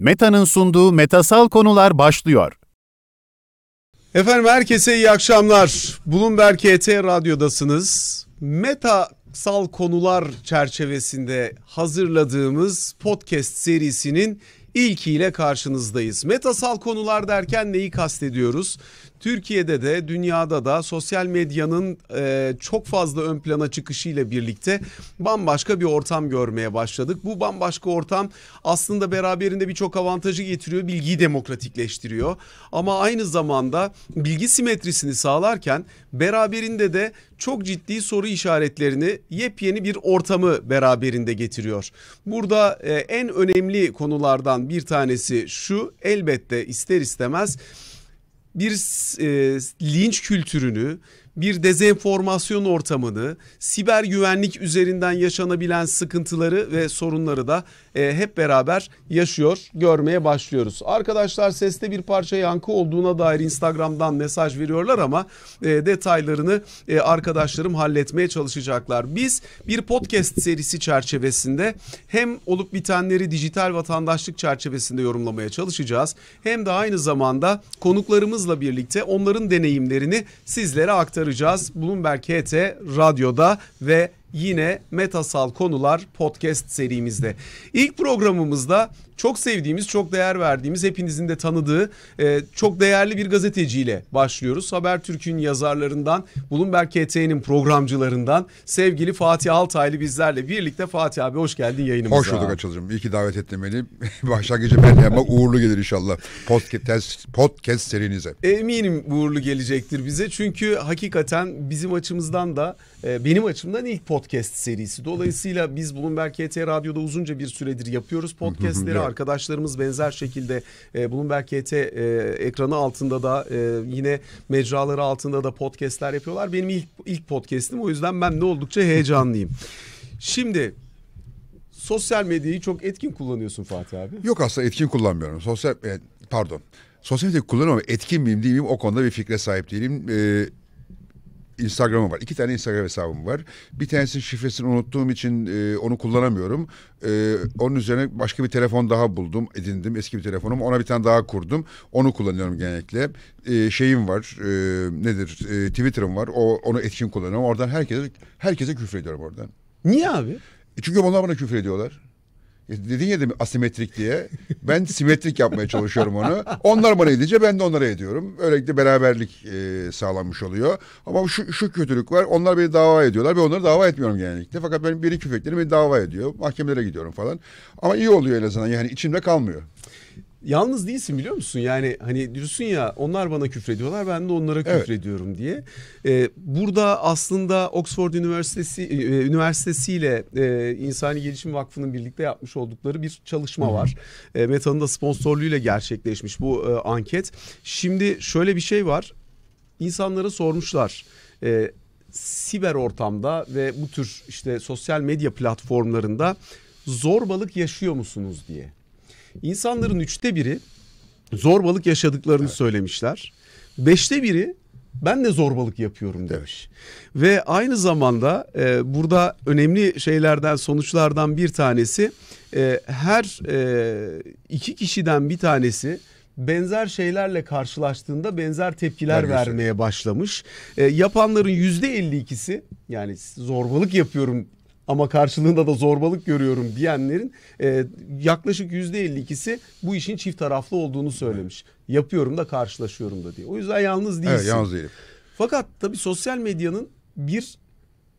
Meta'nın sunduğu metasal konular başlıyor. Efendim herkese iyi akşamlar. Bloomberg HT Radyo'dasınız. Metasal konular çerçevesinde hazırladığımız podcast serisinin ilkiyle karşınızdayız. Metasal konular derken neyi kastediyoruz? Türkiye'de de dünyada da sosyal medyanın e, çok fazla ön plana çıkışıyla birlikte bambaşka bir ortam görmeye başladık. Bu bambaşka ortam aslında beraberinde birçok avantajı getiriyor, bilgiyi demokratikleştiriyor. Ama aynı zamanda bilgi simetrisini sağlarken beraberinde de çok ciddi soru işaretlerini yepyeni bir ortamı beraberinde getiriyor. Burada e, en önemli konulardan bir tanesi şu elbette ister istemez bir e, linç kültürünü, bir dezenformasyon ortamını, siber güvenlik üzerinden yaşanabilen sıkıntıları ve sorunları da e, hep beraber yaşıyor, görmeye başlıyoruz. Arkadaşlar seste bir parça yankı olduğuna dair Instagram'dan mesaj veriyorlar ama e, detaylarını e, arkadaşlarım halletmeye çalışacaklar. Biz bir podcast serisi çerçevesinde hem olup bitenleri dijital vatandaşlık çerçevesinde yorumlamaya çalışacağız. Hem de aynı zamanda konuklarımızla birlikte onların deneyimlerini sizlere aktaracağız. Bloomberg HT Radyo'da ve yine Metasal Konular podcast serimizde. İlk programımızda çok sevdiğimiz, çok değer verdiğimiz, hepinizin de tanıdığı e, çok değerli bir gazeteciyle başlıyoruz. Habertürk'ün yazarlarından, Bloomberg KT'nin programcılarından sevgili Fatih Altaylı bizlerle birlikte. Fatih abi hoş geldin yayınımıza. Hoş bulduk Açılcım. İyi ki davet ettin beni. Başlangıcı ben yapmak uğurlu gelir inşallah. Podcast, podcast serinize. Eminim uğurlu gelecektir bize. Çünkü hakikaten bizim açımızdan da e, benim açımdan ilk podcast serisi. Dolayısıyla biz Bloomberg KT Radyo'da uzunca bir süredir yapıyoruz podcastleri arkadaşlarımız benzer şekilde e, Bloomberg KT e, ekranı altında da e, yine mecraları altında da podcastler yapıyorlar. Benim ilk ilk podcast'im o yüzden ben de oldukça heyecanlıyım. Şimdi sosyal medyayı çok etkin kullanıyorsun Fatih abi. Yok aslında etkin kullanmıyorum. Sosyal e, pardon. Sosyal medyayı kullanıyorum ama etkin miyim değil miyim o konuda bir fikre sahip değilim. Ee, Instagram'ım var. İki tane Instagram hesabım var. Bir tanesinin şifresini unuttuğum için e, onu kullanamıyorum. E, onun üzerine başka bir telefon daha buldum, edindim. Eski bir telefonum. Ona bir tane daha kurdum. Onu kullanıyorum genellikle. E, şeyim var. E, nedir? E, Twitter'ım var. O onu etkin kullanıyorum. Oradan herkese herkese küfür ediyorum oradan. Niye abi? E çünkü onlar bana küfür ediyorlar. E, Dedin ya demin asimetrik diye. Ben simetrik yapmaya çalışıyorum onu. Onlar bana edince ben de onlara ediyorum. Böylelikle beraberlik e, sağlanmış oluyor. Ama şu, şu kötülük var. Onlar beni dava ediyorlar. ve onları dava etmiyorum genellikle. Fakat benim biri küfekleri beni dava ediyor. Mahkemelere gidiyorum falan. Ama iyi oluyor en azından. Yani içimde kalmıyor. Yalnız değilsin biliyor musun? Yani hani diyorsun ya onlar bana küfrediyorlar ben de onlara Evet. küfrediyorum diye. Ee, burada aslında Oxford Üniversitesi e, Üniversitesi ile e, İnsani Gelişim Vakfı'nın birlikte yapmış oldukları bir çalışma var. E, Meta'nın da sponsorluğuyla gerçekleşmiş bu e, anket. Şimdi şöyle bir şey var. İnsanlara sormuşlar. E, siber ortamda ve bu tür işte sosyal medya platformlarında zorbalık yaşıyor musunuz diye. İnsanların üçte biri zorbalık yaşadıklarını söylemişler. Beşte biri ben de zorbalık yapıyorum demiş. Ve aynı zamanda e, burada önemli şeylerden sonuçlardan bir tanesi e, her e, iki kişiden bir tanesi benzer şeylerle karşılaştığında benzer tepkiler Ver göster. vermeye başlamış. E, yapanların yüzde 52'si yani zorbalık yapıyorum ama karşılığında da zorbalık görüyorum diyenlerin e, yaklaşık yüzde 52'si bu işin çift taraflı olduğunu söylemiş. Yapıyorum da karşılaşıyorum da diye. O yüzden yalnız değilsin. Evet yalnız değilim. Fakat tabii sosyal medyanın bir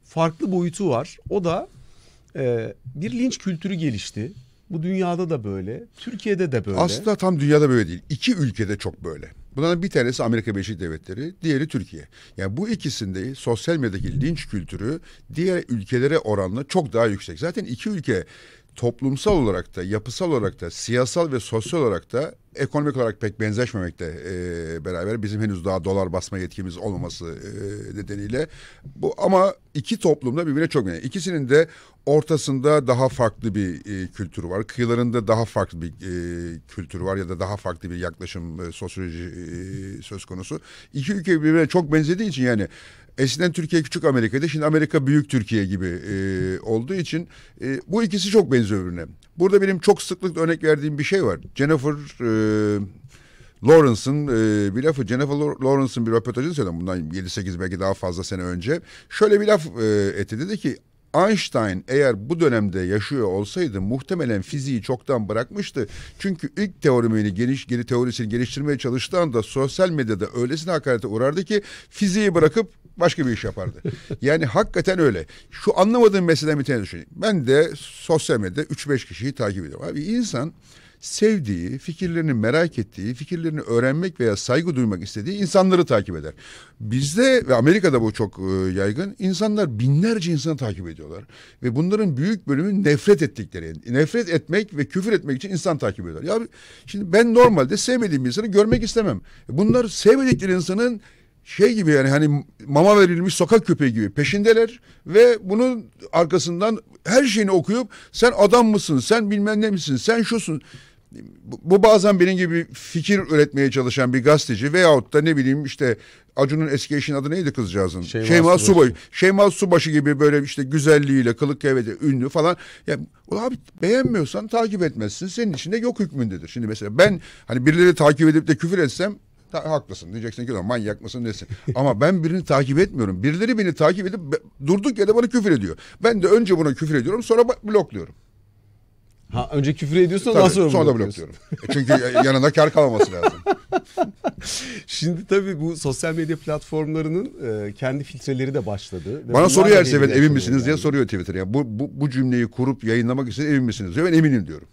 farklı boyutu var. O da e, bir linç kültürü gelişti. Bu dünyada da böyle, Türkiye'de de böyle. Aslında tam dünyada böyle değil. İki ülkede çok böyle. Bunların bir tanesi Amerika Birleşik Devletleri, diğeri Türkiye. Yani bu ikisinde sosyal medyadaki linç kültürü diğer ülkelere oranla çok daha yüksek. Zaten iki ülke toplumsal olarak da, yapısal olarak da, siyasal ve sosyal olarak da ekonomik olarak pek benzeşmemekte e, beraber bizim henüz daha dolar basma yetkimiz olmaması e, nedeniyle bu ama iki toplumda birbirine çok benziyor. İkisinin de ortasında daha farklı bir e, kültürü var. Kıyılarında daha farklı bir e, kültürü var ya da daha farklı bir yaklaşım e, sosyoloji e, söz konusu. İki ülke birbirine çok benzediği için yani Eskiden Türkiye küçük Amerika'ydı. Şimdi Amerika büyük Türkiye gibi e, olduğu için e, bu ikisi çok benziyor birbirine. Burada benim çok sıklıkla örnek verdiğim bir şey var. Jennifer e, Lawrence'ın e, bir lafı Jennifer Lawrence'ın bir röportajını söyledim bundan 7-8 belki daha fazla sene önce. Şöyle bir laf e, etti dedi ki Einstein eğer bu dönemde yaşıyor olsaydı muhtemelen fiziği çoktan bırakmıştı. Çünkü ilk teoremini geniş geri teorisini geliştirmeye çalıştığı anda sosyal medyada öylesine hakarete uğrardı ki fiziği bırakıp başka bir iş yapardı. yani hakikaten öyle. Şu anlamadığım meseleden bir tane düşüneyim. Ben de sosyal medyada 3-5 kişiyi takip ediyorum. Abi insan sevdiği, fikirlerini merak ettiği, fikirlerini öğrenmek veya saygı duymak istediği insanları takip eder. Bizde ve Amerika'da bu çok e, yaygın. İnsanlar binlerce insanı takip ediyorlar. Ve bunların büyük bölümü nefret ettikleri. Nefret etmek ve küfür etmek için insan takip ediyorlar. Ya şimdi ben normalde sevmediğim insanı görmek istemem. Bunlar sevmedikleri insanın şey gibi yani hani mama verilmiş sokak köpeği gibi peşindeler ve bunun arkasından her şeyini okuyup sen adam mısın sen bilmem ne misin sen şusun bu bazen benim gibi fikir üretmeye çalışan bir gazeteci veyahut da ne bileyim işte Acun'un eski eşinin adı neydi kızcağızın? Şeyma, Şeyma Subaşı. Subaşı. Şeyma Subaşı gibi böyle işte güzelliğiyle, kılık kıyafeti ünlü falan. Ya abi beğenmiyorsan takip etmezsin. Senin içinde yok hükmündedir. Şimdi mesela ben hani birileri takip edip de küfür etsem Ta, haklısın diyeceksin ki manyak mısın nesin? Ama ben birini takip etmiyorum. Birileri beni takip edip durduk yere bana küfür ediyor. Ben de önce buna küfür ediyorum sonra blokluyorum. Ha önce küfür ediyorsun ondan sonra, sonra da blokluyorum. E çünkü yanında kar kalmaması lazım. Şimdi tabii bu sosyal medya platformlarının e, kendi filtreleri de başladı. Ve Bana soruyor her sefer yaşamaya misiniz diye geldi. soruyor Twitter. Yani bu, bu, bu cümleyi kurup yayınlamak için emin misiniz diyor. Ben eminim diyorum.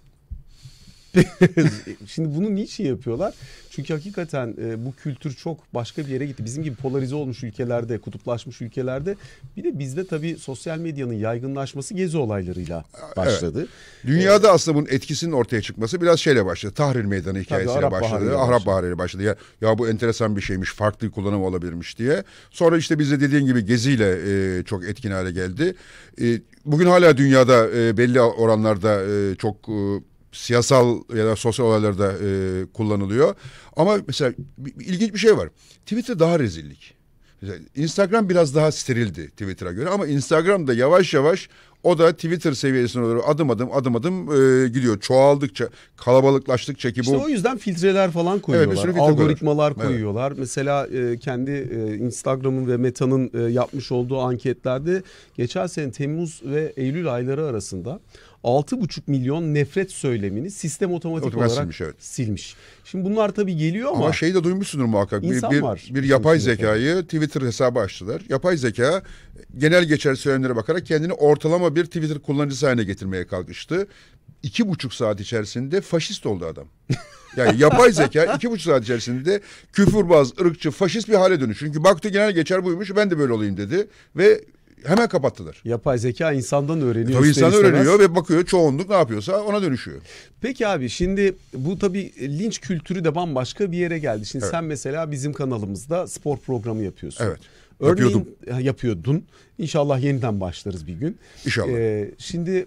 Şimdi bunu niçin yapıyorlar? Çünkü hakikaten e, bu kültür çok başka bir yere gitti. Bizim gibi polarize olmuş ülkelerde, kutuplaşmış ülkelerde bir de bizde tabii sosyal medyanın yaygınlaşması gezi olaylarıyla başladı. Dünyada aslında bunun etkisinin ortaya çıkması biraz şeyle başladı. Tahrir Meydanı hikayesiyle Arap başladı. Baharı'yla Arap. Baharı'yla başladı. Ya, ya bu enteresan bir şeymiş, farklı kullanım olabilirmiş diye. Sonra işte bize dediğin gibi geziyle e, çok etkin hale geldi. E, bugün hala dünyada e, belli oranlarda e, çok e, siyasal ya da sosyal olaylarda e, kullanılıyor. Ama mesela bir- bir ilginç bir şey var. Twitter daha rezillik. Mesela Instagram biraz daha sterildi Twitter'a göre ama Instagram'da yavaş yavaş o da Twitter seviyesine doğru adım adım adım adım e, gidiyor. Çoğaldıkça, kalabalıklaştıkça ki İşte bu o yüzden filtreler falan koyuyorlar. sürü filtre Algoritmalar koyuyorlar. Evet. koyuyorlar. Mesela e, kendi e, Instagram'ın ve Meta'nın e, yapmış olduğu anketlerde geçen sene Temmuz ve Eylül ayları arasında 6,5 milyon nefret söylemini sistem otomatik, Otomatik olarak silmiş, evet. silmiş. Şimdi bunlar tabii geliyor ama, Ama şeyi de duymuşsundur muhakkak. Bir, İnsan bir, var bir yapay zekayı Twitter hesabı açtılar. Yapay zeka genel geçer söylemlere bakarak kendini ortalama bir Twitter kullanıcısı haline getirmeye kalkıştı. İki buçuk saat içerisinde faşist oldu adam. Yani yapay zeka iki buçuk saat içerisinde küfürbaz, ırkçı, faşist bir hale dönüş. Çünkü baktı genel geçer buymuş ben de böyle olayım dedi. Ve hemen kapattılar. yapay zeka insandan öğreniyor. Tabii insan istemez. öğreniyor ve bakıyor çoğunluk ne yapıyorsa ona dönüşüyor. Peki abi şimdi bu tabii linç kültürü de bambaşka bir yere geldi. Şimdi Evet. sen mesela bizim kanalımızda spor programı yapıyorsun. Evet. Örneğin Yapıyordum. Yapıyordun. İnşallah yeniden başlarız bir gün. İnşallah. Ee, şimdi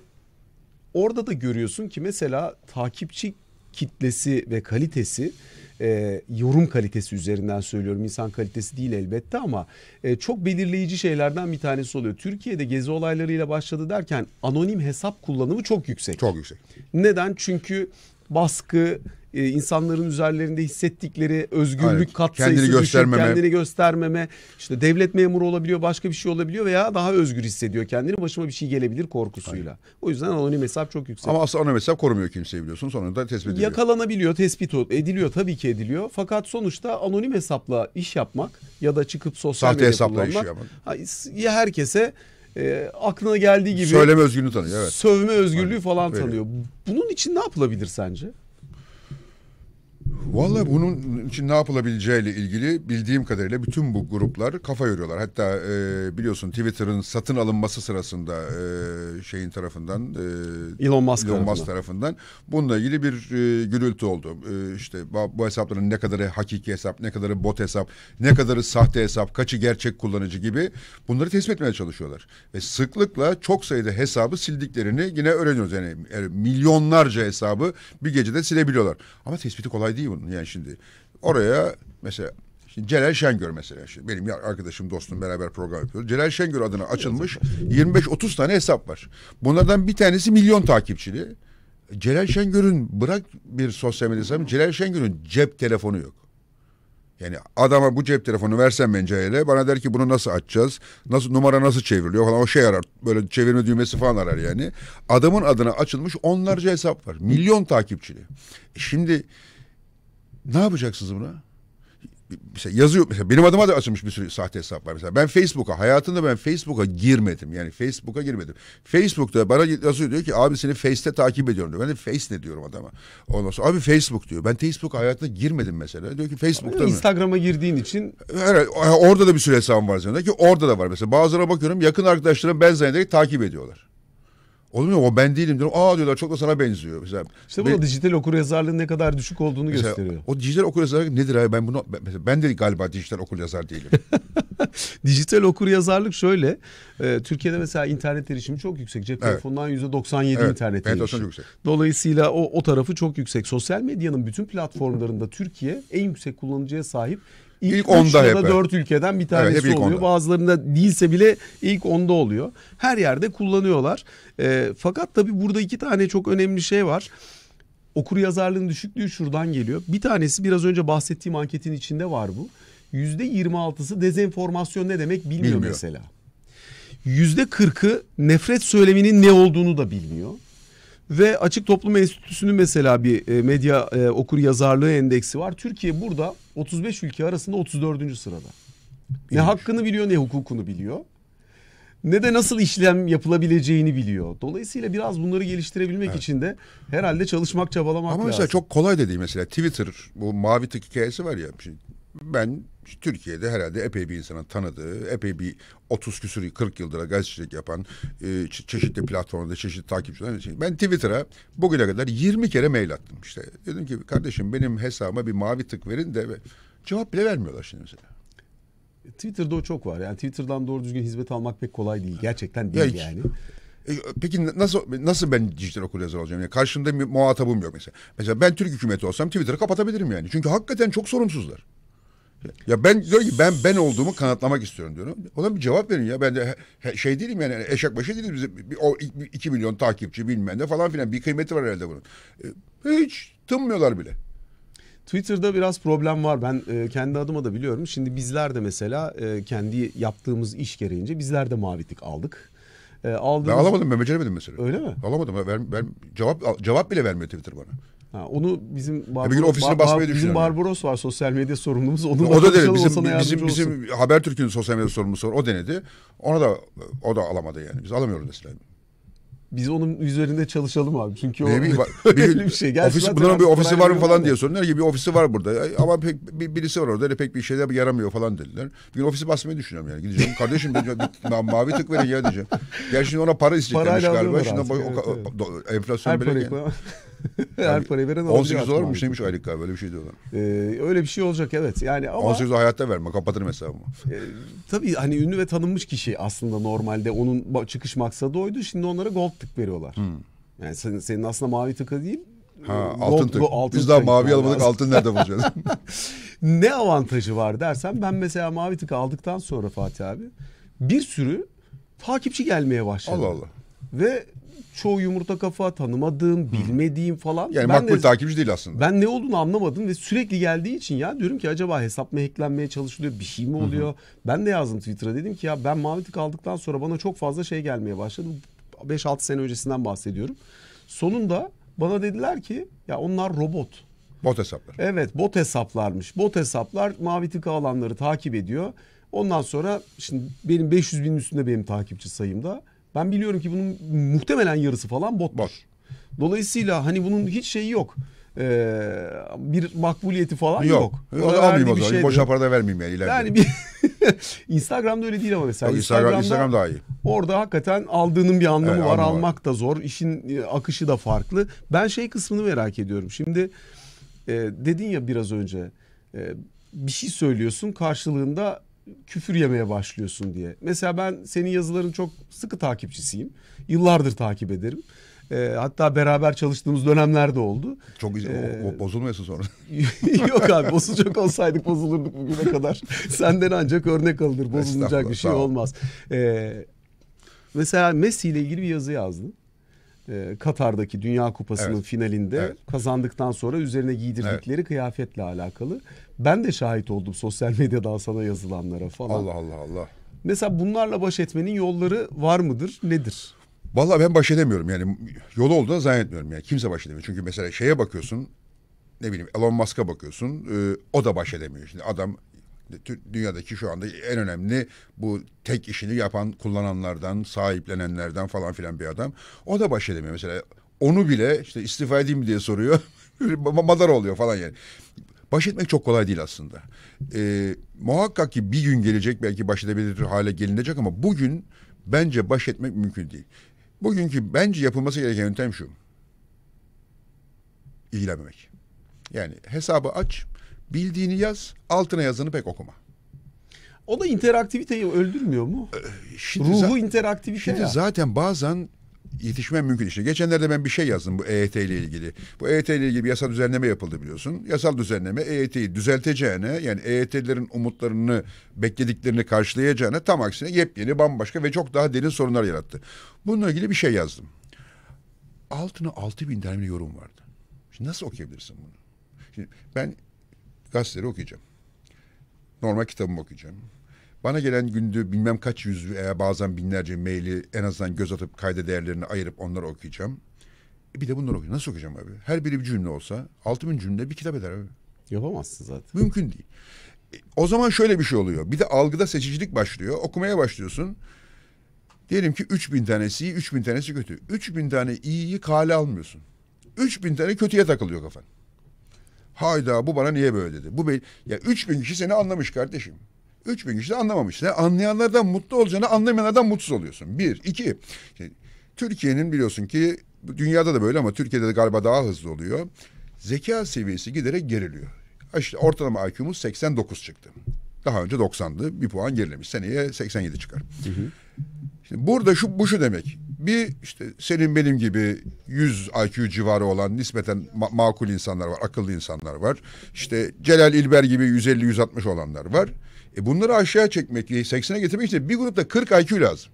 orada da görüyorsun ki mesela takipçi kitlesi ve kalitesi e, yorum kalitesi üzerinden söylüyorum insan kalitesi değil elbette ama e, çok belirleyici şeylerden bir tanesi oluyor. Türkiye'de gezi olaylarıyla başladı derken anonim hesap kullanımı çok yüksek. Çok yüksek. Neden? Çünkü baskı, e, insanların üzerlerinde hissettikleri özgürlük Aynen. katsayısı Kendini düşük, göstermeme. kendini göstermeme, işte devlet memuru olabiliyor, başka bir şey olabiliyor veya daha özgür hissediyor kendini. Başıma bir şey gelebilir korkusuyla. O yüzden anonim hesap çok yüksek. Ama aslında ana mesela korumuyor kimseyi biliyorsun. Sonunda tespit ediliyor. Yakalanabiliyor, tespit ediliyor tabii ki ediliyor. Fakat sonuçta anonim hesapla iş yapmak ya da çıkıp sosyal Sahte medya hesapla iş kullanmak yapmak. ha, ya herkese e, aklına geldiği gibi Söyleme özgürlüğünü tanıyor evet. sövme özgürlüğü Aynen. falan tanıyor. Bunun için ne yapılabilir sence? Vallahi bunun için ne yapılabileceğiyle ilgili bildiğim kadarıyla bütün bu gruplar kafa yoruyorlar. Hatta e, biliyorsun Twitter'ın satın alınması sırasında e, şeyin tarafından e, Elon Musk Elon Musk tarafından. tarafından bununla ilgili bir e, gürültü oldu. E, işte bu, bu hesapların ne kadarı hakiki hesap, ne kadarı bot hesap, ne kadarı sahte hesap, kaçı gerçek kullanıcı gibi bunları tespit etmeye çalışıyorlar. Ve sıklıkla çok sayıda hesabı sildiklerini yine öğreniyoruz. Yani, yani milyonlarca hesabı bir gecede silebiliyorlar. Ama tespiti kolay değil bunun. Yani şimdi oraya mesela Şimdi Celal Şengör mesela. Şimdi benim arkadaşım, dostum beraber program yapıyoruz. Celal Şengör adına açılmış 25-30 tane hesap var. Bunlardan bir tanesi milyon takipçili. Celal Şengör'ün bırak bir sosyal medya hesabı, Celal Şengör'ün cep telefonu yok. Yani adama bu cep telefonu versem ben Celal'e bana der ki bunu nasıl açacağız? Nasıl numara nasıl çevriliyor falan o şey arar. Böyle çevirme düğmesi falan arar yani. Adamın adına açılmış onlarca hesap var. Milyon takipçili. E şimdi ne yapacaksınız buna? Mesela yazıyor mesela benim adıma da açılmış bir sürü sahte hesap var mesela. Ben Facebook'a hayatımda ben Facebook'a girmedim. Yani Facebook'a girmedim. Facebook'ta bana yazıyor diyor ki abi seni Face'te takip ediyorum diyor. Ben de Face ne diyorum adama. Ondan sonra abi Facebook diyor. Ben Facebook hayatına girmedim mesela. Diyor ki Facebook'ta mı? Instagram'a girdiğin için Evet, orada da bir sürü hesabım var üzerinde ki orada da var mesela. Bazılarına bakıyorum yakın arkadaşlarım ben zannederek takip ediyorlar. Olmuyor o ben değilim diyorum. Aa diyorlar çok da sana benziyor. Mesela, işte bu da dijital okuryazarlığın ne kadar düşük olduğunu mesela gösteriyor. O dijital okuryazarlık nedir abi? Ben bunu ben- mesela ben de galiba dijital okuryazar değilim. Dijital okuryazarlık şöyle. e, Türkiye'de mesela internet erişimi çok yüksek. Cep Evet. telefonundan %97 Evet, internet erişimi. yüksek. Dolayısıyla o, o tarafı çok yüksek. Sosyal medyanın bütün platformlarında Türkiye en yüksek kullanıcıya sahip. İlk, İlk üç onda ya da hep, dört ülkeden bir tanesi ilk oluyor. onda. Bazılarında değilse bile ilk onda oluyor. Her yerde kullanıyorlar. E, fakat tabii burada iki tane çok önemli şey var. Okur yazarlığın düşüklüğü şuradan geliyor. Bir tanesi biraz önce bahsettiğim anketin içinde var bu. Yüzde 26'sı dezenformasyon ne demek bilmiyor, Bilmiyor. mesela. Yüzde 40'ı nefret söyleminin ne olduğunu da bilmiyor. Ve Açık Toplum Enstitüsü'nün mesela bir e, medya e, okur yazarlığı endeksi var. Türkiye burada 35 ülke arasında 34. sırada. Ne hakkını biliyor ne hukukunu biliyor. Ne de nasıl işlem yapılabileceğini biliyor. Dolayısıyla biraz bunları geliştirebilmek için de herhalde çalışmak çabalamak Ama lazım. mesela çok kolay da değil mesela Twitter bu mavi tık hikayesi var ya. Şimdi ben Türkiye'de herhalde epey bir insanın tanıdığı, epey bir 30 küsur 40 yıldır gazetecilik yapan e, çe- çeşitli platformda çeşitli takipçiler. için. Ben Twitter'a bugüne kadar 20 kere mail attım işte. Dedim ki kardeşim benim hesabıma bir mavi tık verin de cevap bile vermiyorlar şimdi mesela. Twitter'da o çok var. Yani Twitter'dan doğru düzgün hizmet almak pek kolay değil. Gerçekten değil Ya yani. E, peki nasıl nasıl ben dijital okuryazar olacağım? Yani karşımda bir muhatabım yok mesela. Mesela ben Türk hükümeti olsam Twitter'ı kapatabilirim yani. Çünkü hakikaten çok sorumsuzlar. Ya ben diyor ki ben ben olduğumu kanıtlamak istiyorum diyorum. Ona bir cevap verin ya. Ben de he- şey değilim yani eşek başı değiliz. Bize bir- o 2 milyon takipçi bilmem ne falan filan bir kıymeti var herhalde bunun. E, hiç tınmıyorlar bile. Twitter'da biraz problem var. Ben e, kendi adıma da biliyorum. Şimdi bizler de mesela e, kendi yaptığımız iş gereğince bizler de mavi tık aldık. E, aldığımız... Ben alamadım ben beceremedim mesela. Öyle mi? Alamadım. Ben, ben cevap cevap bile vermiyor Twitter bana. Ha, onu bizim bir Barbaros, ofisine basmayı bizim düşünüyorum. Barbaros var sosyal medya sorumlumuz. Onunla O da denedi. o Bizim, bizim, bizim Habertürk'ün sosyal medya sorumlusu var. O denedi. Ona da o da alamadı yani. Biz alamıyoruz mesela. Biz onun üzerinde çalışalım abi. Çünkü o Ne öyle bir, bir şey. Gerçi zaten bunların bir ofisi var mı falan veriyorlar diye da. sordular ki bir ofisi var burada. Ama pek bir, birisi var orada öyle pek bir şeyler yaramıyor falan dediler. Bir gün ofisi basmayı düşünüyorum yani. Gideceğim kardeşim diyeceğim, bir ma- mavi tık verin ya diyeceğim. Gerçi şimdi ona para isteyeceklermiş galiba. Şimdi artık, o- evet, enflasyon Her böyle. Her parayı veren alıyor 18 artık dolarmış maalesef. neymiş aylık galiba öyle bir şey diyorlar. Ee, öyle bir şey olacak evet. Yani ama 18 dolar hayatta verme kapatırım hesabımı. e, tabii hani ünlü ve tanınmış kişi aslında normalde onun çıkış maksadı oydu. Şimdi onlara gold tık veriyorlar. Yani senin, senin aslında mavi tıka değil. Ha, e, altın gold- tık. go- altın Biz daha mavi almadık lazım. altın nerede bulacağız? Ne avantajı var dersen ben mesela mavi tık aldıktan sonra Fatih abi bir sürü takipçi gelmeye başladı. Allah Allah. Ve çoğu yumurta kafa tanımadığım, bilmediğim falan. Yani ben makbul de, takipçi değil aslında. ben ne olduğunu anlamadım ve sürekli geldiği için ya diyorum ki acaba hesap mı hacklenmeye çalışılıyor, bir şey mi oluyor? Ben de yazdım Twitter'a dedim ki ya ben mavi tık aldıktan sonra bana çok fazla şey gelmeye başladı. 5-6 sene öncesinden bahsediyorum. Sonunda bana dediler ki ya onlar robot. Bot hesaplar. Evet bot hesaplarmış. Bot hesaplar mavi tıka alanları takip ediyor. Ondan sonra şimdi benim 500 binin üstünde benim takipçi sayımda. Ben biliyorum ki bunun muhtemelen yarısı falan bottur. Bot. Dolayısıyla hani bunun hiç şeyi yok. Ee, bir makbuliyeti falan yok. Yok. Verdiği Almayayım o zaman. Boşa para da vermeyeyim yani ileride. Yani bir Instagram'da öyle değil ama mesela. Yok, Instagram, Instagram daha iyi. Orada hakikaten aldığının bir anlamı Evet, var. anlamı var. Almak da zor. İşin e, akışı da farklı. Ben şey kısmını merak ediyorum. Şimdi e, dedin ya biraz önce e, bir şey söylüyorsun karşılığında küfür yemeye başlıyorsun diye. Mesela ben senin yazıların çok sıkı takipçisiyim. Yıllardır takip ederim. E, hatta beraber çalıştığımız dönemler de oldu. Çok güzel. Ee, o, bozulmayasın sonra. Yok abi bozulacak olsaydık bozulurduk bugüne kadar. Senden ancak örnek alınır. Bozulacak bir şey olmaz. Ee, mesela Messi ile ilgili bir yazı yazdın. e, Katar'daki Dünya Kupası'nın Evet. finalinde Evet. kazandıktan sonra üzerine giydirdikleri kıyafetle alakalı. Ben de şahit oldum sosyal medyadan sana yazılanlara falan. Allah Allah Allah. Mesela bunlarla baş etmenin yolları var mıdır? Nedir? Vallahi ben baş edemiyorum yani yolu olduğunu zannetmiyorum yani kimse baş edemiyor. Çünkü mesela şeye bakıyorsun ne bileyim Elon Musk'a bakıyorsun e, o da baş edemiyor. Şimdi adam dünyadaki şu anda en önemli bu tek işini yapan kullananlardan sahiplenenlerden falan filan bir adam. O da baş edemiyor mesela onu bile işte istifa edeyim mi diye soruyor Ma- madar oluyor falan yani. Baş etmek çok kolay değil aslında. E, muhakkak ki bir gün gelecek belki baş edebilir hale gelinecek ama bugün bence baş etmek mümkün değil. Bugünkü bence yapılması gereken yöntem şu. İlgilenmemek. Yani hesabı aç, bildiğini yaz, altına yazını pek okuma. O da interaktiviteyi öldürmüyor mu? Şimdi Ruhu interaktivite Şimdi ya. zaten bazen yetişmem mümkün işte. Geçenlerde ben bir şey yazdım bu EYT ile ilgili. Bu EYT ile ilgili bir yasal düzenleme yapıldı biliyorsun. Yasal düzenleme EYT'yi düzelteceğine yani EYT'lerin umutlarını, beklediklerini karşılayacağına tam aksine yepyeni, bambaşka ve çok daha derin sorunlar yarattı. Bununla ilgili bir şey yazdım. Altına altı bin tane yorum vardı. Şimdi nasıl okuyabilirsin bunu? Şimdi ben gazeteleri okuyacağım. Normal kitabımı okuyacağım. Bana gelen günde bilmem kaç yüz veya bazen binlerce maili en azından göz atıp kayda değerlerini ayırıp onları okuyacağım. E bir de bunları okuyacağım. Nasıl okuyacağım abi? Her biri bir cümle olsa altı bin cümle bir kitap eder abi. Yapamazsın zaten. Mümkün değil. E, O zaman şöyle bir şey oluyor. Bir de algıda seçicilik başlıyor. Okumaya başlıyorsun. Diyelim ki 3000 tanesi iyi, 3000 tanesi kötü. 3000 tane iyiyi kale almıyorsun. 3000 tane kötüye takılıyor kafan. Hayda bu bana niye böyle dedi. Bu be ya 3000 kişi seni anlamış kardeşim. 3000 kişi de anlamamış. Sen anlayanlardan mutlu olacağına anlamayanlardan mutsuz oluyorsun. Bir. iki. Şimdi, Türkiye'nin biliyorsun ki dünyada da böyle ama Türkiye'de de galiba daha hızlı oluyor. Zeka seviyesi giderek geriliyor. İşte ortalama IQ'muz 89 çıktı. Daha önce 90'dı. Bir puan gerilemiş. Seneye 87 çıkar. Şimdi burada şu bu şu demek. Bir işte senin benim gibi 100 IQ civarı olan nispeten ma- makul insanlar var, akıllı insanlar var. İşte Celal İlber gibi 150-160 olanlar var. E bunları aşağı çekmek, 80'e getirmek için bir grupta 40 IQ lazım.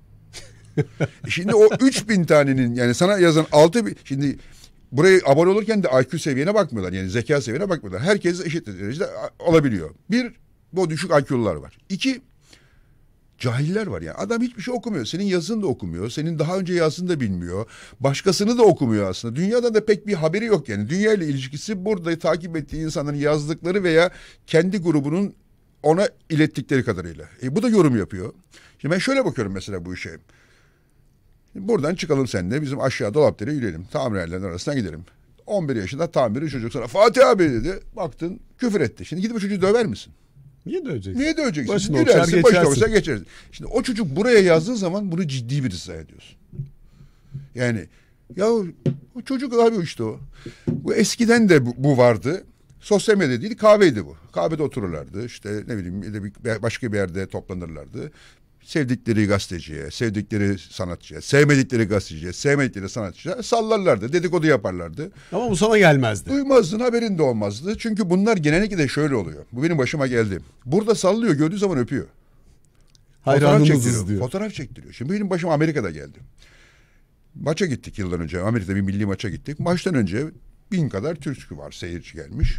E şimdi o 3000 tanenin yani sana yazan 6 bin, şimdi buraya abone olurken de IQ seviyene bakmıyorlar. Yani zeka seviyene bakmıyorlar. Herkes eşit derecede olabiliyor. Bir, bu düşük IQ'lular var. İki, cahiller var yani. Adam hiçbir şey okumuyor. Senin yazını da okumuyor. Senin daha önce yazdığını da bilmiyor. Başkasını da okumuyor aslında. Dünyada da pek bir haberi yok yani. Dünya ile ilişkisi burada takip ettiği insanların yazdıkları veya kendi grubunun ona ilettikleri kadarıyla. E, bu da yorum yapıyor. Şimdi ben şöyle bakıyorum mesela bu işe. Buradan çıkalım seninle bizim aşağı dolapdere yürüyelim. Tamirhanelerin arasına gidelim. 11 yaşında tamiri çocuk sana Fatih abi dedi. Baktın küfür etti. Şimdi gidip o çocuğu döver misin? Niye döveceksin? Niye döveceksin? Başını Gülersin, okşar geçersin. okşar geçeriz. Şimdi o çocuk buraya yazdığı zaman bunu ciddi bir ısrar ediyorsun. Yani ya o çocuk abi işte o. Bu eskiden de bu, bu vardı. Sosyal medya değil kahveydi bu. Kahvede otururlardı. İşte ne bileyim bir- başka bir yerde toplanırlardı. Sevdikleri gazeteciye, sevdikleri sanatçıya, sevmedikleri gazeteciye, sevmedikleri sanatçıya sallarlardı. Dedikodu yaparlardı. Ama bu sana gelmezdi. Duymazdın haberin de olmazdı. Çünkü bunlar genellikle de şöyle oluyor. Bu benim başıma geldi. Burada sallıyor gördüğü zaman öpüyor. Fotoğraf Hayranınızız çektiriyor. diyor. Fotoğraf çektiriyor. Şimdi benim başım Amerika'da geldi. Maça gittik yıllar önce. Amerika'da bir milli maça gittik. Maçtan önce bin kadar Türk var seyirci gelmiş.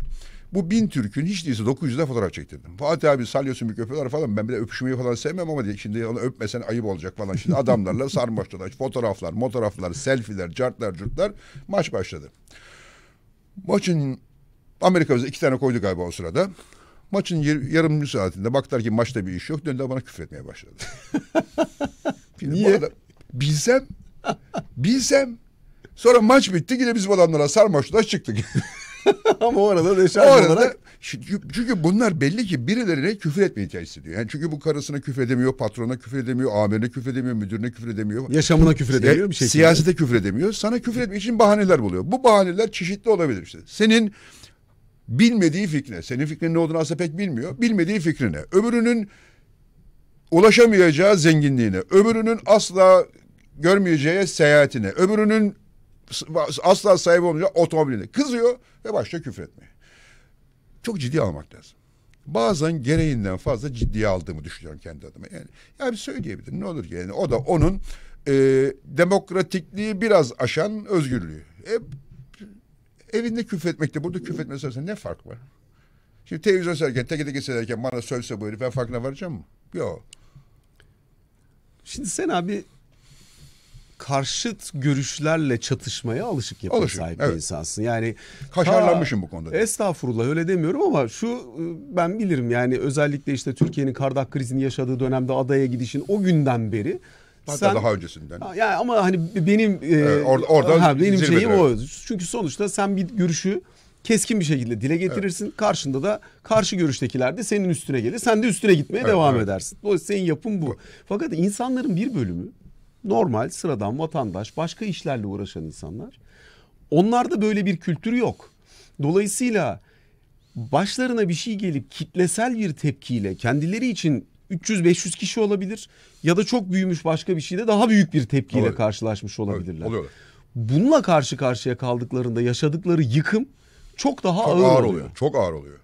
Bu bin Türk'ün hiç değilse 900'de fotoğraf çektirdim. Fatih abi salyosun bir öpüyorlar falan. Ben bir de öpüşmeyi falan sevmem ama diye, şimdi onu öpmesen ayıp olacak falan. Şimdi adamlarla sarmaştılar. Fotoğraflar, fotoğraflar, selfiler, cartlar, curtlar. Maç başladı. Maçın Amerika bize iki tane koydu galiba o sırada. Maçın yar- yarım saatinde baktılar ki maçta bir iş yok. Döndüler bana küfür etmeye başladı. Şimdi Niye? Bu arada bilsem, bilsem. Sonra maç bitti yine biz bu adamlara sarmaştılar çıktık. Ama o arada arada olarak çünkü, bunlar belli ki birilerine küfür etmeye ihtiyaç hissediyor. Yani çünkü bu karısına küfür edemiyor, patrona küfür edemiyor, amirine küfür edemiyor, müdürüne küfür edemiyor. yaşamına küfür edemiyor bir şekilde. Siyasete küfür edemiyor. Sana küfür etmek için bahaneler buluyor. Bu bahaneler çeşitli olabilir işte. Senin bilmediği fikrine, senin fikrinin ne olduğunu aslında pek bilmiyor. Bilmediği fikrine, öbürünün ulaşamayacağı zenginliğine, öbürünün asla görmeyeceği seyahatine, öbürünün asla sahibi olmayacağı otomobiline kızıyor ve başlıyor küfür. Çok ciddi almak lazım. Bazen gereğinden fazla ciddiye aldığımı düşünüyorum kendi adıma. Yani ya bir söyleyebilir ne olur yani o da onun e, demokratikliği biraz aşan özgürlüğü. E, evinde küfretmekte burada küfretmesi arasında ne fark var? Şimdi televizyon seyrederken, teke teke seyrederken bana sövse bu herif ben farkına varacağım mı? Yok. Şimdi sen abi karşıt görüşlerle çatışmaya alışık yapıya Alışık, sahip evet. bir insansın. Yani Kaşarlanmışım bu konuda. Estağfurullah öyle demiyorum ama şu e, ben bilirim yani özellikle işte Türkiye'nin kardak krizini yaşadığı dönemde adaya gidişin o günden beri Hatta daha öncesinden. Ha, Yani ama hani benim Evet, orada- orada ha, benim zirvede, şeyim evet. o. Çünkü sonuçta sen bir görüşü keskin bir şekilde dile getirirsin. Karşında da karşı görüştekiler de senin üstüne gelir. Sen de üstüne gitmeye Evet, devam evet. edersin. Dolayısıyla senin yapın bu. Fakat insanların bir bölümü normal, sıradan vatandaş, başka işlerle uğraşan insanlar. Onlarda böyle bir kültür yok. Dolayısıyla başlarına bir şey gelip kitlesel bir tepkiyle kendileri için 300-500 kişi olabilir ya da çok büyümüş başka bir şeyde daha büyük bir tepkiyle Olabilir. karşılaşmış olabilirler. oluyorlar. Bununla karşı karşıya kaldıklarında yaşadıkları yıkım çok daha Çok ağır, ağır, oluyor. oluyor. Çok ağır oluyor.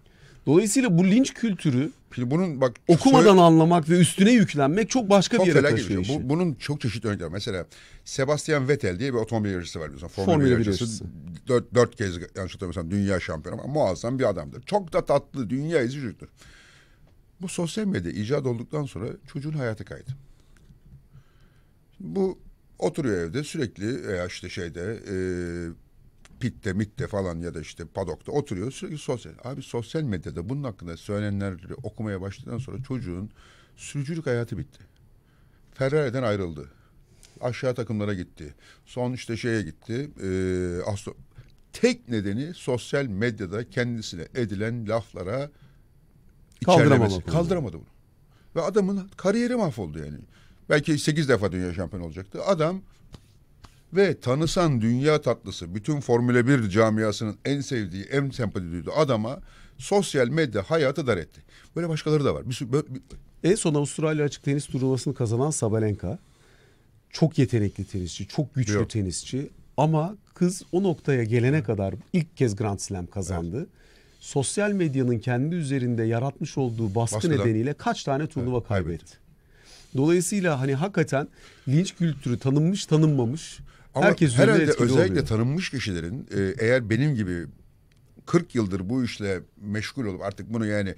Dolayısıyla bu linç kültürü Şimdi bunun bak okumadan söyle- anlamak ve üstüne yüklenmek çok başka çok bir yere felaket taşıyor şey. işi. Bu, bunun çok çeşitli örnekleri var. Mesela Sebastian Vettel diye bir otomobil yarışçısı var biliyorsun. Formula, Formula bir bir yarışçısı. yarışçısı. Dört, dört kez yanlış hatırlamıyorsam dünya şampiyonu ama muazzam bir adamdır. Çok da tatlı, dünya izi çocuktur. Bu sosyal medya icat olduktan sonra çocuğun hayatı kaydı. Bu oturuyor evde sürekli veya işte şeyde e, pitte mitte falan ya da işte padokta oturuyor sürekli sosyal. Abi sosyal medyada bunun hakkında söylenenleri okumaya başladıktan sonra çocuğun sürücülük hayatı bitti. Ferrari'den ayrıldı. Aşağı takımlara gitti. Son işte şeye gitti. E, Astro... Tek nedeni sosyal medyada kendisine edilen laflara onu. Kaldıramadı bunu. Ve adamın kariyeri mahvoldu yani. Belki 8 defa dünya şampiyonu olacaktı. Adam ve tanısan dünya tatlısı bütün Formula 1 camiasının en sevdiği, en sempati duyduğu adama sosyal medya hayatı dar etti. Böyle başkaları da var. Bir böyle- bir- En son Avustralya açık tenis turnuvasını kazanan Sabalenka. Çok yetenekli tenisçi, çok güçlü Yok. tenisçi. Ama kız o noktaya gelene kadar ilk kez Grand Slam kazandı. Sosyal medyanın kendi üzerinde yaratmış olduğu baskı Baskıdan- nedeniyle kaç tane turnuva Evet, kaybetti. kaybetti. Dolayısıyla hani hakikaten linç kültürü tanınmış tanınmamış Ama herkes herhalde özellikle oluyor. tanınmış kişilerin e, eğer benim gibi 40 yıldır bu işle meşgul olup artık bunu yani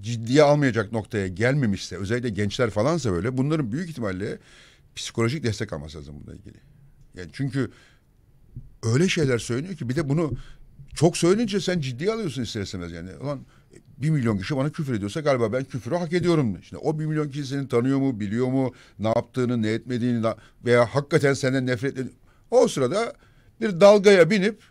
ciddiye almayacak noktaya gelmemişse özellikle gençler falansa böyle bunların büyük ihtimalle psikolojik destek alması lazım bununla ilgili. Yani çünkü öyle şeyler söyleniyor ki bir de bunu çok söyleyince sen ciddiye alıyorsun ister istemez yani. Ulan bir milyon kişi bana küfür ediyorsa galiba ben küfürü hak ediyorum. Şimdi o bir milyon kişi seni tanıyor mu, biliyor mu, ne yaptığını, ne etmediğini veya hakikaten senden nefret ediyor. O sırada bir dalgaya binip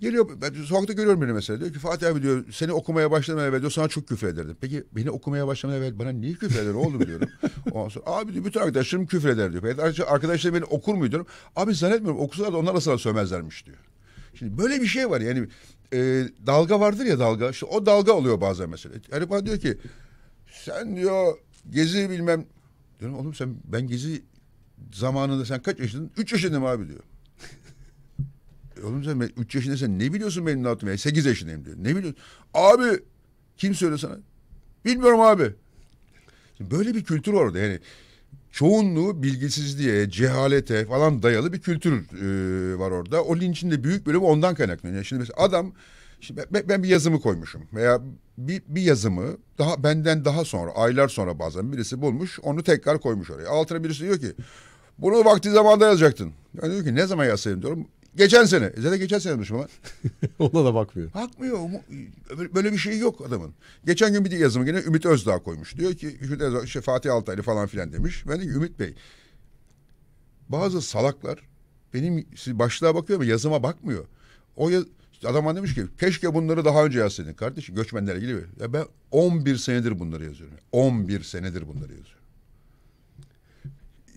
geliyor. Ben sokakta görüyorum beni mesela. Diyor ki Fatih abi diyor seni okumaya başlamadan evvel diyor sana çok küfür ederdim. Peki beni okumaya başlamadan evvel bana niye küfür eder oğlum diyorum. Ondan sonra abi diyor bütün arkadaşlarım küfür eder diyor. Arkadaşlarım beni okur mu diyorum. Abi zannetmiyorum okusalar da onlar da sana sövmezlermiş diyor. Şimdi böyle bir şey var yani e, dalga vardır ya dalga. İşte o dalga oluyor bazen mesela. Herif bana diyor ki sen diyor gezi bilmem. Diyorum oğlum sen ben gezi zamanında sen kaç yaşındın? Üç yaşındayım abi diyor. E Oğlum sen 3 yaşındaysan ne biliyorsun benim ne? Yani 8 yaşındayım diyor. Ne biliyorsun? Abi kim söylüyor sana? Bilmiyorum abi. Şimdi böyle bir kültür var orada yani. Çoğunluğu bilgisizliğe, cehalete falan dayalı bir kültür e, var orada. O linçin de büyük bölümü ondan kaynaklanıyor. Yani şimdi mesela adam, şimdi ben, ben bir yazımı koymuşum veya bir, bir yazımı daha benden daha sonra, aylar sonra bazen birisi bulmuş, onu tekrar koymuş oraya. Altına birisi diyor ki, bunu vakti zamanda yazacaktın. Ben diyor ki ne zaman yazsaydım diyorum. Geçen sene. E Zaten geçen sene ama. Ona da bakmıyor. Bakmıyor. Böyle- bir şey yok adamın. Geçen gün bir de yazımı gene Ümit Özdağ koymuş. Diyor ki Ümit Özdağ, işte Fatih Altaylı falan filan demiş. Ben de Ümit Bey bazı salaklar benim siz başlığa bakıyor ama yazıma bakmıyor. O yaz, adam demiş ki keşke bunları daha önce yazsaydın. Kardeşim göçmenlerle ilgili. Ya ben 11 senedir bunları yazıyorum. 11 senedir bunları yazıyorum.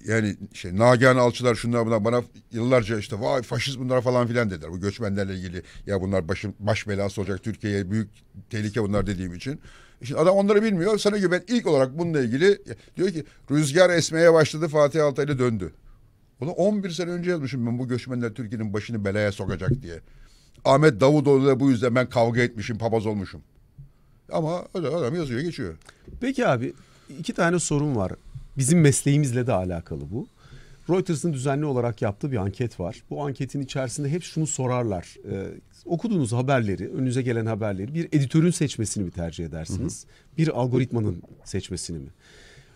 Yani şey Nagihan Alçılar şunlar bunlar bana yıllarca işte vay faşist bunlar falan filan dediler. Bu göçmenlerle ilgili ya bunlar başım, baş belası olacak Türkiye'ye büyük tehlike bunlar dediğim için. Şimdi adam onları bilmiyor. Sana ben ilk olarak bununla ilgili diyor ki rüzgar esmeye başladı Fatih Altaylı döndü. Onu 11 sene önce yazmışım ben bu göçmenler Türkiye'nin başını belaya sokacak diye. Ahmet Davutoğlu da bu yüzden ben kavga etmişim, papaz olmuşum. Ama adam yazıyor geçiyor. Peki abi iki tane sorun var. Bizim mesleğimizle de alakalı bu. Reuters'ın düzenli olarak yaptığı bir anket var. Bu anketin içerisinde hep şunu sorarlar. Ee, okuduğunuz haberleri, önünüze gelen haberleri bir editörün seçmesini mi tercih edersiniz? Bir algoritmanın seçmesini mi?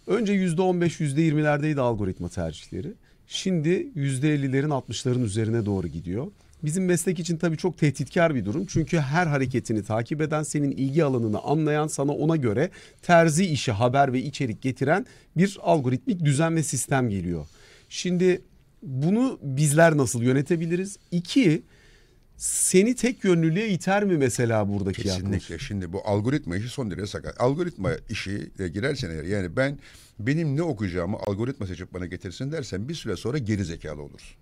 Önce %15, %20'lerdeydi algoritma tercihleri. Şimdi %50'lerin 60'ların üzerine doğru gidiyor. Bizim meslek için tabii çok tehditkar bir durum. Çünkü her hareketini takip eden, senin ilgi alanını anlayan, sana ona göre terzi işi, haber ve içerik getiren bir algoritmik düzen ve sistem geliyor. Şimdi bunu bizler nasıl yönetebiliriz? İki, seni tek yönlülüğe iter mi mesela buradaki yaklaşım? Kesinlikle. Şimdi bu algoritma işi son derece sakat. Algoritma işi e, girersen eğer yani ben benim ne okuyacağımı algoritma seçip bana getirsin dersen bir süre sonra geri zekalı olursun.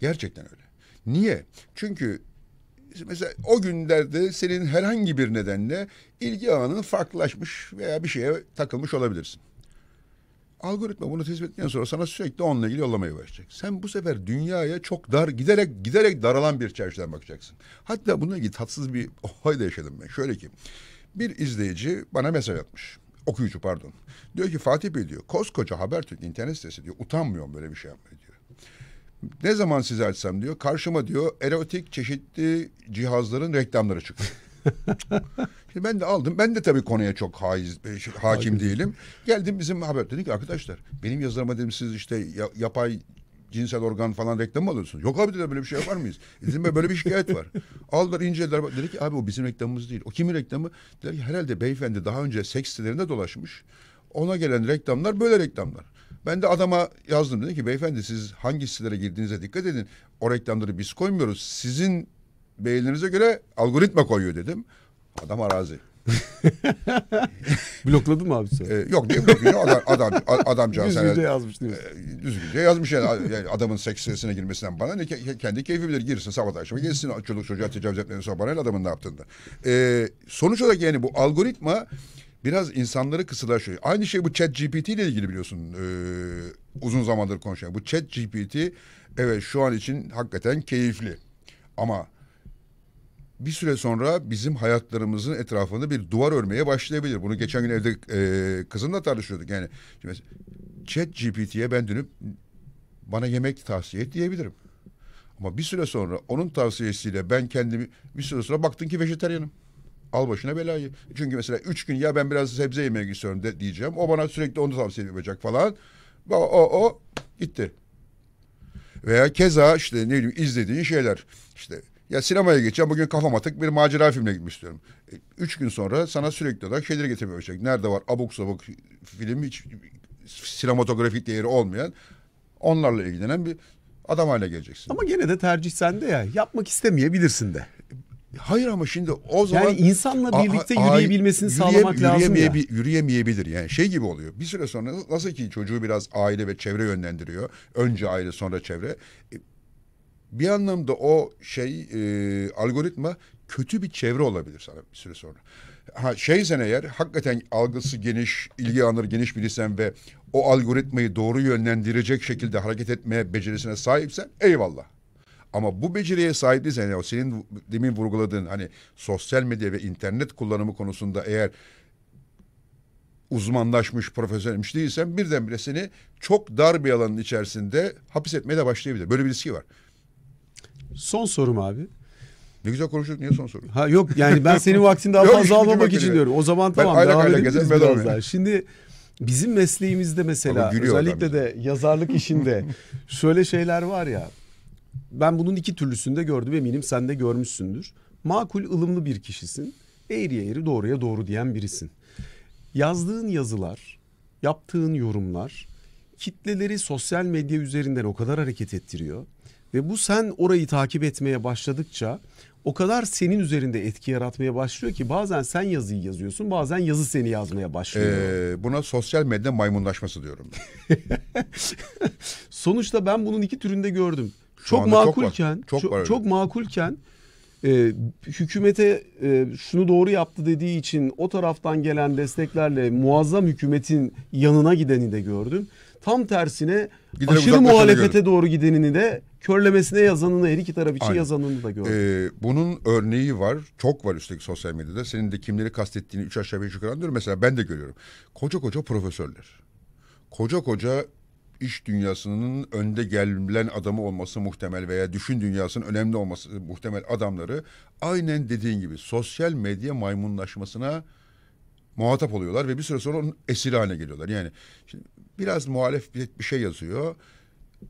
Gerçekten öyle. Niye? Çünkü mesela o günlerde senin herhangi bir nedenle ilgi alanın farklılaşmış veya bir şeye takılmış olabilirsin. Algoritma bunu tespit ettikten sonra sana sürekli onunla ilgili yollamaya başlayacak. Sen bu sefer dünyaya çok dar giderek giderek daralan bir çerçeveden bakacaksın. Hatta bununla ilgili tatsız bir olay da yaşadım ben. Şöyle ki bir izleyici bana mesaj atmış. Okuyucu pardon. Diyor ki Fatih Bey diyor koskoca Habertürk internet sitesi diyor utanmıyorum böyle bir şey yapmaya. Ne zaman sizi açsam diyor karşıma diyor erotik çeşitli cihazların reklamları çıktı. Şimdi ben de aldım. Ben de tabii konuya çok haiz, e, hakim değilim. Geldim bizim haber dedik arkadaşlar benim yazılarıma dedim siz işte ya- yapay cinsel organ falan reklam mı alıyorsunuz? Yok abi dediler böyle bir şey yapar mıyız? E Dedim böyle bir şikayet var. Aldılar incelediler. Dedi ki abi o bizim reklamımız değil. O kimin reklamı? Dediler ki herhalde beyefendi daha önce seks sitelerinde dolaşmış. Ona gelen reklamlar böyle reklamlar. Ben de adama yazdım dedim ki beyefendi siz hangi sitelere girdiğinize dikkat edin. O reklamları biz koymuyoruz. Sizin beğenilerinize göre algoritma koyuyor dedim. Adam arazi. Blokladın mı abi sen? Ee, yok değil mi? Adam, adam, adamcağız. Düzgünce yazmış değil mi? e, düzgünce yazmış yani, Yani adamın seks sitesine girmesinden bana ne ke- kendi keyfi bilir girsin sabah akşam gelsin çoluk çocuğa tecavüz etmeden sonra bana ne adamın ne yaptığında. Ee, sonuç olarak yani bu algoritma biraz insanları kısılaşıyor. Aynı şey bu chat GPT ile ilgili biliyorsun ee, uzun zamandır konuşuyor. Bu chat GPT evet şu an için hakikaten keyifli ama bir süre sonra bizim hayatlarımızın etrafında bir duvar örmeye başlayabilir. Bunu geçen gün evde e, kızımla tartışıyorduk. Yani şimdi Chat GPT'ye ben dönüp bana yemek tavsiye et diyebilirim. Ama bir süre sonra onun tavsiyesiyle ben kendimi bir süre sonra baktın ki vejetaryenim. Al başına belayı. Çünkü mesela üç gün ya ben biraz sebze yemek istiyorum de, diyeceğim. O bana sürekli onu tavsiye yapacak falan. O, o, o gitti. Veya keza işte ne bileyim izlediğin şeyler. İşte ya sinemaya geçeceğim bugün kafam atık bir macera filmine gitmek istiyorum. E, Üç gün sonra sana sürekli olarak şeyleri getirmeye. Nerede var abuk sabuk film hiç sinematografik değeri olmayan onlarla ilgilenen bir adam haline geleceksin. Ama gene de tercih sende ya. Yapmak istemeyebilirsin de. Hayır ama şimdi o zaman... Yani insanla A- birlikte a- yürüyebilmesini yürüye- sağlamak lazım ya. yürüyemeyebi- Yürüyemeyebilir yani şey gibi oluyor. Bir süre sonra nasıl ki çocuğu biraz aile ve çevre yönlendiriyor. Önce aile sonra çevre. E, Bir anlamda o şey e, algoritma kötü bir çevre olabilir sana bir süre sonra. Ha şeysen eğer hakikaten algısı geniş, ilgi alanları geniş birisen ve o algoritmayı doğru yönlendirecek şekilde hareket etmeye becerisine sahipsen eyvallah. Ama bu beceriye sahip değilsen yani senin demin vurguladığın hani sosyal medya ve internet kullanımı konusunda eğer uzmanlaşmış, profesyonelmiş değilsen birdenbire seni çok dar bir alanın içerisinde hapis etmeye de başlayabilir. Böyle bir riski var. Son sorum abi. Ne güzel konuştuk. Niye son soru? Ha yok yani ben senin vaktini daha fazla almamak için diyorum. O zaman Ben tamam aylak devam bedava biraz daha. Şimdi bizim mesleğimizde mesela özellikle de yazarlık işinde şöyle şeyler var ya. Ben bunun iki türlüsünde gördüm eminim sen de görmüşsündür. Makul ılımlı bir kişisin. Eğriye eğri doğruya doğru diyen birisin. Yazdığın yazılar, yaptığın yorumlar kitleleri sosyal medya üzerinden o kadar hareket ettiriyor. Ve bu sen orayı takip etmeye başladıkça o kadar senin üzerinde etki yaratmaya başlıyor ki bazen sen yazıyı yazıyorsun bazen yazı seni yazmaya başlıyor. Ee, buna sosyal medya maymunlaşması diyorum. Sonuçta ben bunun iki türünde gördüm. Şu çok anda çok var. makulken, Çok çok, var öyle. çok makulken e, hükümete e, şunu doğru yaptı dediği için o taraftan gelen desteklerle muazzam hükümetin yanına gideni de gördüm. Tam tersine Giderek aşırı muhalefete gördüm. doğru gidenini de körlemesine yazanını her iki taraf için Aynen. yazanını da gördüm. Ee, bunun örneği var. Çok var üstelik sosyal medyada. Senin de kimleri kastettiğini üç aşağı beş yukarı anlıyorum. Mesela ben de görüyorum. Koca koca profesörler. Koca koca iş dünyasının önde gelen adamı olması muhtemel veya düşün dünyasının önemli olması muhtemel adamları aynen dediğin gibi sosyal medya maymunlaşmasına muhatap oluyorlar ve bir süre sonra onun esiri haline geliyorlar. Yani şimdi biraz muhalef bir, şey yazıyor.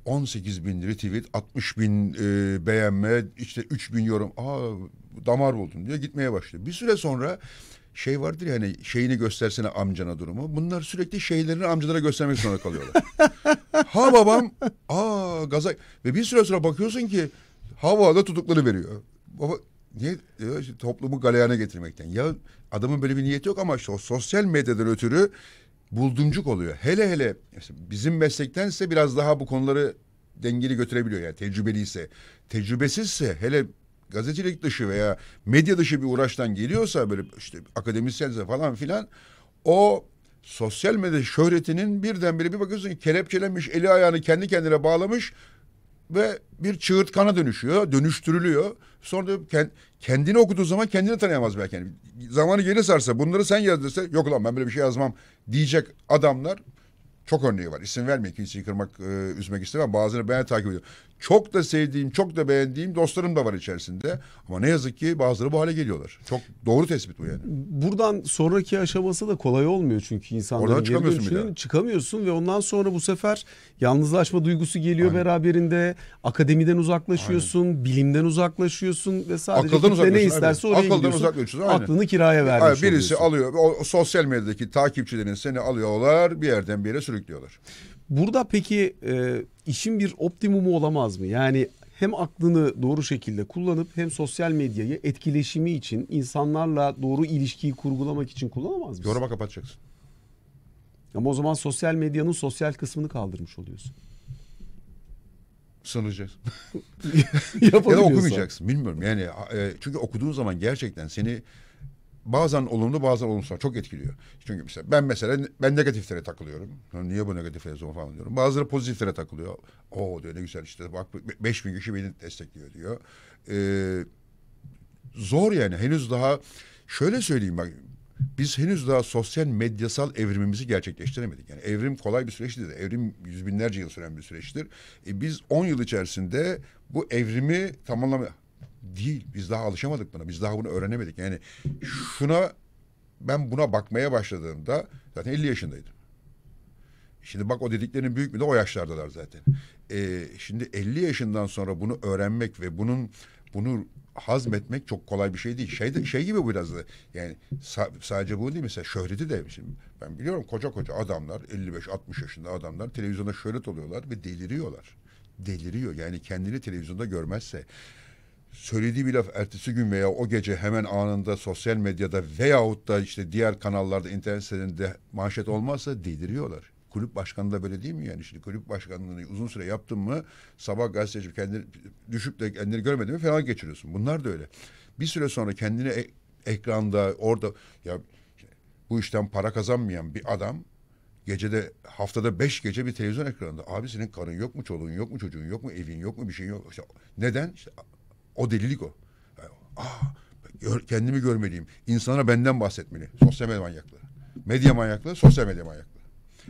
18 bin retweet, 60 bin e, beğenme, işte 3 bin yorum. Aa damar buldum diyor gitmeye başlıyor. Bir süre sonra şey vardır ya hani şeyini göstersene amcana durumu. Bunlar sürekli şeylerini amcalara göstermek zorunda kalıyorlar. ha babam, aa gaza ve bir süre sonra bakıyorsun ki havada tutukları veriyor. Baba niye diyor, toplumu galeyana getirmekten. Ya adamın böyle bir niyeti yok ama işte o sosyal medyadan ötürü buldumcuk oluyor. Hele hele bizim meslektense biraz daha bu konuları dengeli götürebiliyor yani tecrübeliyse. Tecrübesizse hele gazetecilik dışı veya medya dışı bir uğraştan geliyorsa böyle işte akademisyense falan filan o sosyal medya şöhretinin birdenbire bir bakıyorsun kelepçelenmiş eli ayağını kendi kendine bağlamış ve bir çığırtkana dönüşüyor, dönüştürülüyor. Sonra da kend- kendini okuduğu zaman kendini tanıyamaz belki. Yani zamanı geri sarsa bunları sen yaz dese yok lan ben böyle bir şey yazmam diyecek adamlar çok örneği var. İsim vermeyeyim kimseyi kırmak, üzmek istemem. Bazıları ben takip ediyorum. Çok da sevdiğim, çok da beğendiğim dostlarım da var içerisinde. Ama ne yazık ki bazıları bu hale geliyorlar. Çok doğru tespit bu yani. Buradan sonraki aşaması da kolay olmuyor çünkü insanların Oradan çıkamıyorsun bir daha. çıkamıyorsun ve ondan sonra bu sefer yalnızlaşma duygusu geliyor beraberinde. Akademiden uzaklaşıyorsun, bilimden uzaklaşıyorsun ve sadece Akıldan ne isterse aynen. oraya Akıldan gidiyorsun. uzaklaşıyorsun, aynen. Aklını kiraya vermiş Hayır, birisi oluyorsun. alıyor, o sosyal medyadaki takipçilerin seni alıyorlar, bir yerden bir yere sürüklüyorlar. Burada peki e, işin bir optimumu olamaz mı? Yani hem aklını doğru şekilde kullanıp hem sosyal medyayı etkileşimi için insanlarla doğru ilişkiyi kurgulamak için kullanamaz mısın? Yoruma kapatacaksın. Ama o zaman sosyal medyanın sosyal kısmını kaldırmış oluyorsun. Sınıracaksın. ya da okumayacaksın. Bilmiyorum yani e, çünkü okuduğun zaman gerçekten seni bazen olumlu bazen olumsuz çok etkiliyor. Çünkü mesela ben mesela ben negatiflere takılıyorum. Niye bu negatiflere yazıyorum falan diyorum. Bazıları pozitiflere takılıyor. O diyor ne güzel işte bak 5000 kişi beni destekliyor diyor. Ee, zor yani henüz daha şöyle söyleyeyim bak biz henüz daha sosyal medyasal evrimimizi gerçekleştiremedik. Yani evrim kolay bir süreç değil. Evrim yüz binlerce yıl süren bir süreçtir. E biz 10 yıl içerisinde bu evrimi tamamlama değil. Biz daha alışamadık buna. Biz daha bunu öğrenemedik. Yani şuna ben buna bakmaya başladığımda zaten 50 yaşındaydım. Şimdi bak o dediklerinin büyük bir de o yaşlardalar zaten. Ee, şimdi 50 yaşından sonra bunu öğrenmek ve bunun bunu hazmetmek çok kolay bir şey değil. Şey de, şey gibi biraz da yani sa- sadece bu değil mesela şöhreti de şimdi ben biliyorum koca koca adamlar 55-60 yaşında adamlar televizyonda şöhret oluyorlar ve deliriyorlar. Deliriyor yani kendini televizyonda görmezse söylediği bir laf ertesi gün veya o gece hemen anında sosyal medyada veyahut da işte diğer kanallarda internet sitelerinde manşet olmazsa deliriyorlar. Kulüp başkanı da böyle değil mi yani? Şimdi kulüp başkanlığını uzun süre yaptın mı sabah gazeteci kendini düşüp de kendini görmedi mi falan geçiriyorsun. Bunlar da öyle. Bir süre sonra kendini e- ekranda orada ya bu işten para kazanmayan bir adam gecede haftada beş gece bir televizyon ekranında abi senin karın yok mu çoluğun yok mu çocuğun yok mu evin yok mu bir şeyin yok. İşte neden? İşte o delilik o. Aa, gör- kendimi görmeliyim. İnsana benden bahsetmeli. Sosyal medya manyakları. Medya manyakları, sosyal medya manyakları.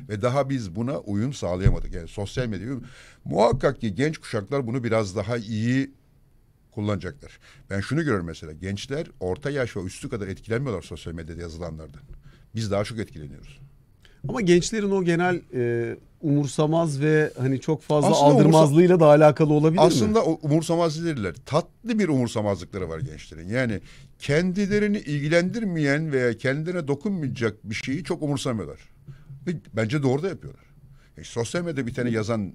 Ve daha biz buna uyum sağlayamadık. Yani sosyal medya muhakkak ki genç kuşaklar bunu biraz daha iyi kullanacaklar. Ben şunu görüyorum mesela. Gençler orta yaş ve üstü kadar etkilenmiyorlar sosyal medyada yazılanlardan. Biz daha çok etkileniyoruz. Ama gençlerin o genel e, umursamaz ve hani çok fazla Aslında aldırmazlığıyla da alakalı olabilir mi? Aslında umursamaz değiller. Tatlı bir umursamazlıkları var gençlerin. Yani kendilerini ilgilendirmeyen veya kendilerine dokunmayacak bir şeyi çok umursamıyorlar. Ve bence doğru da yapıyorlar. E, sosyal medyada bir tane yazan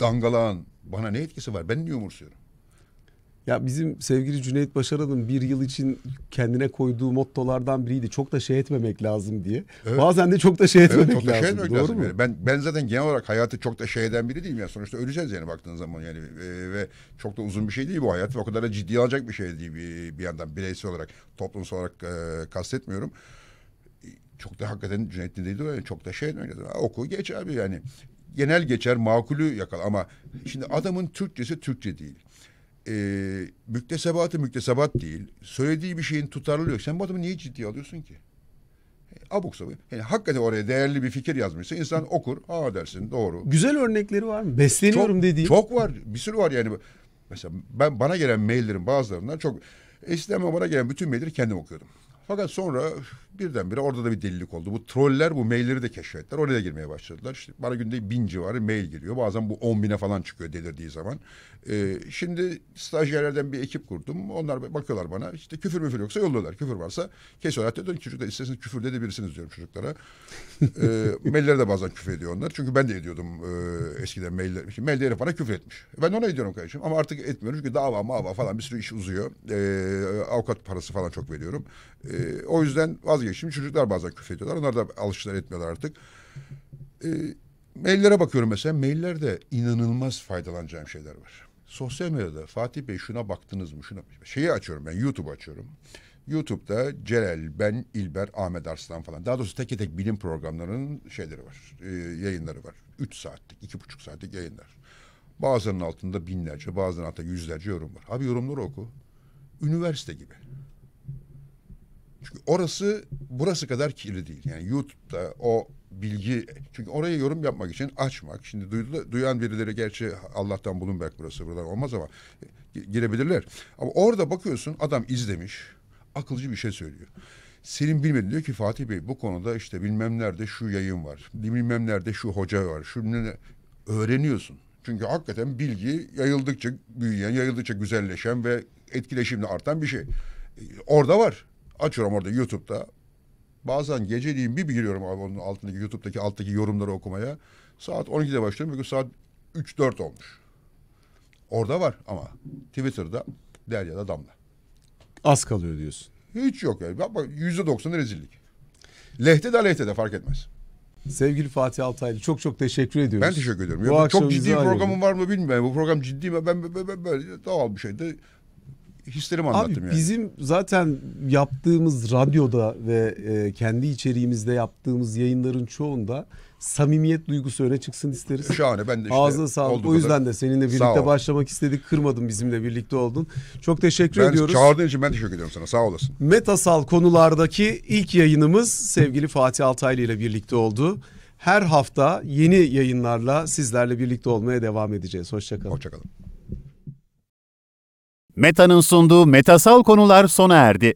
dangalağın bana ne etkisi var? Ben niye umursuyorum? Ya bizim sevgili Cüneyt Başaran'ın bir yıl için kendine koyduğu mottolardan biriydi. Çok da şey etmemek lazım diye. Evet. Bazen de çok da şey etmemek Evet çok da lazım. şey etmek Doğru lazım. mu? Yani. Ben ben zaten genel olarak hayatı çok da şey eden biri değilim. Yani sonuçta öleceğiz yani baktığın zaman yani E, ve çok da uzun bir şey değil bu hayat ve o kadar da ciddiye alacak bir şey değil bir, bir yandan bireysel olarak toplumsal olarak e, kastetmiyorum. Çok da hakikaten Cüneyt dedi yani çok da şey. Ha, Oku geç abi yani. Genel geçer makulü yakal ama şimdi adamın Türkçesi Türkçe değil. E, müktesebatı müktesebat değil. Söylediği bir şeyin tutarlılığı yok. Sen bu adamı niye ciddiye alıyorsun ki? Abuk sabuk. Yani hakikaten oraya değerli bir fikir yazmışsa insan okur. Aa dersin doğru. Güzel örnekleri var mı? Besleniyorum çok, dediğin. Çok var. Bir sürü var yani. Mesela ben bana gelen maillerin bazılarından çok eskiden bana gelen bütün mailleri kendim okuyordum. Fakat sonra birdenbire orada da bir delilik oldu. Bu troller bu mailleri de keşfettiler. Oraya da girmeye başladılar. İşte bana günde bin civarı mail geliyor. Bazen bu on bine falan çıkıyor delirdiği zaman. Ee, şimdi stajyerlerden bir ekip kurdum. Onlar bakıyorlar bana. İşte küfür müfür yoksa yolluyorlar. Küfür varsa kesiyorlar. Hatta diyorum çocuklar isterseniz küfür de edebilirsiniz diyorum çocuklara. ee, maillere de bazen küfür ediyor onlar. Çünkü ben de ediyordum e, eskiden mailler. Şimdi mailde herif bana küfür etmiş. Ben ona ediyorum kardeşim. Ama artık etmiyorum çünkü dava mava falan bir sürü iş uzuyor. Ee, avukat parası falan çok veriyorum. Ee, o yüzden vazgeçtim. Çocuklar bazen küfür ediyorlar. Onlar da alıştılar etmiyorlar artık. Ee, maillere bakıyorum mesela. Maillerde inanılmaz faydalanacağım şeyler var. Sosyal medyada Fatih Bey şuna baktınız mı? Şuna şeyi açıyorum ben YouTube açıyorum. YouTube'da Celal, ben, İlber, Ahmet Arslan falan. Daha doğrusu tek tek bilim programlarının şeyleri var. e, yayınları var. Üç saatlik, iki buçuk saatlik yayınlar. Bazılarının altında binlerce, bazılarının altında yüzlerce yorum var. Abi yorumları oku. Üniversite gibi. Çünkü orası burası kadar kirli değil. Yani YouTube'da o bilgi çünkü oraya yorum yapmak için açmak. Şimdi duydu, duyan birileri gerçi Allah'tan Bloomberg burası buralar olmaz ama e, girebilirler. Ama orada bakıyorsun adam izlemiş akılcı bir şey söylüyor. Senin bilmediğin diyor ki Fatih Bey bu konuda işte bilmem nerede şu yayın var. Bilmem nerede şu hoca var. Şu ne, öğreniyorsun. Çünkü hakikaten bilgi yayıldıkça büyüyen, yayıldıkça güzelleşen ve etkileşimle artan bir şey. E, Orada var. Açıyorum orada YouTube'da. Bazen geceliğin bir bir giriyorum abi onun altındaki YouTube'daki alttaki yorumları okumaya. Saat 12'de başlıyorum. Bugün saat 3-4 olmuş. Orada var ama Twitter'da Derya'da Damla. Az kalıyor diyorsun. Hiç yok yani. Bak, bak yüzde doksanı rezillik. Lehte de lehte de fark etmez. Sevgili Fatih Altaylı çok çok teşekkür ediyoruz. Ben teşekkür ediyorum. Bu Ya, çok ciddi bir programım var mı bilmiyorum. Bu program ciddi mi? Ben, ben, ben- ben böyle doğal bir şeydi. Hislerimi anlattım Abi yani. bizim zaten yaptığımız radyoda ve e, kendi içeriğimizde yaptığımız yayınların çoğunda samimiyet duygusu öne çıksın isteriz. Şahane. Ben de işte Ağzına sağlık. O yüzden kadar- de seninle birlikte başlamak istedik. Kırmadın bizimle birlikte oldun. Çok teşekkür Ben ediyoruz. çağırdığın için ben teşekkür ediyorum sana. Sağ olasın. Metasal konulardaki ilk yayınımız sevgili Fatih Altaylı ile birlikte oldu. Her hafta yeni yayınlarla sizlerle birlikte olmaya devam edeceğiz. Hoşçakalın. Hoşçakalın. Meta'nın sunduğu Metasal konular sona erdi.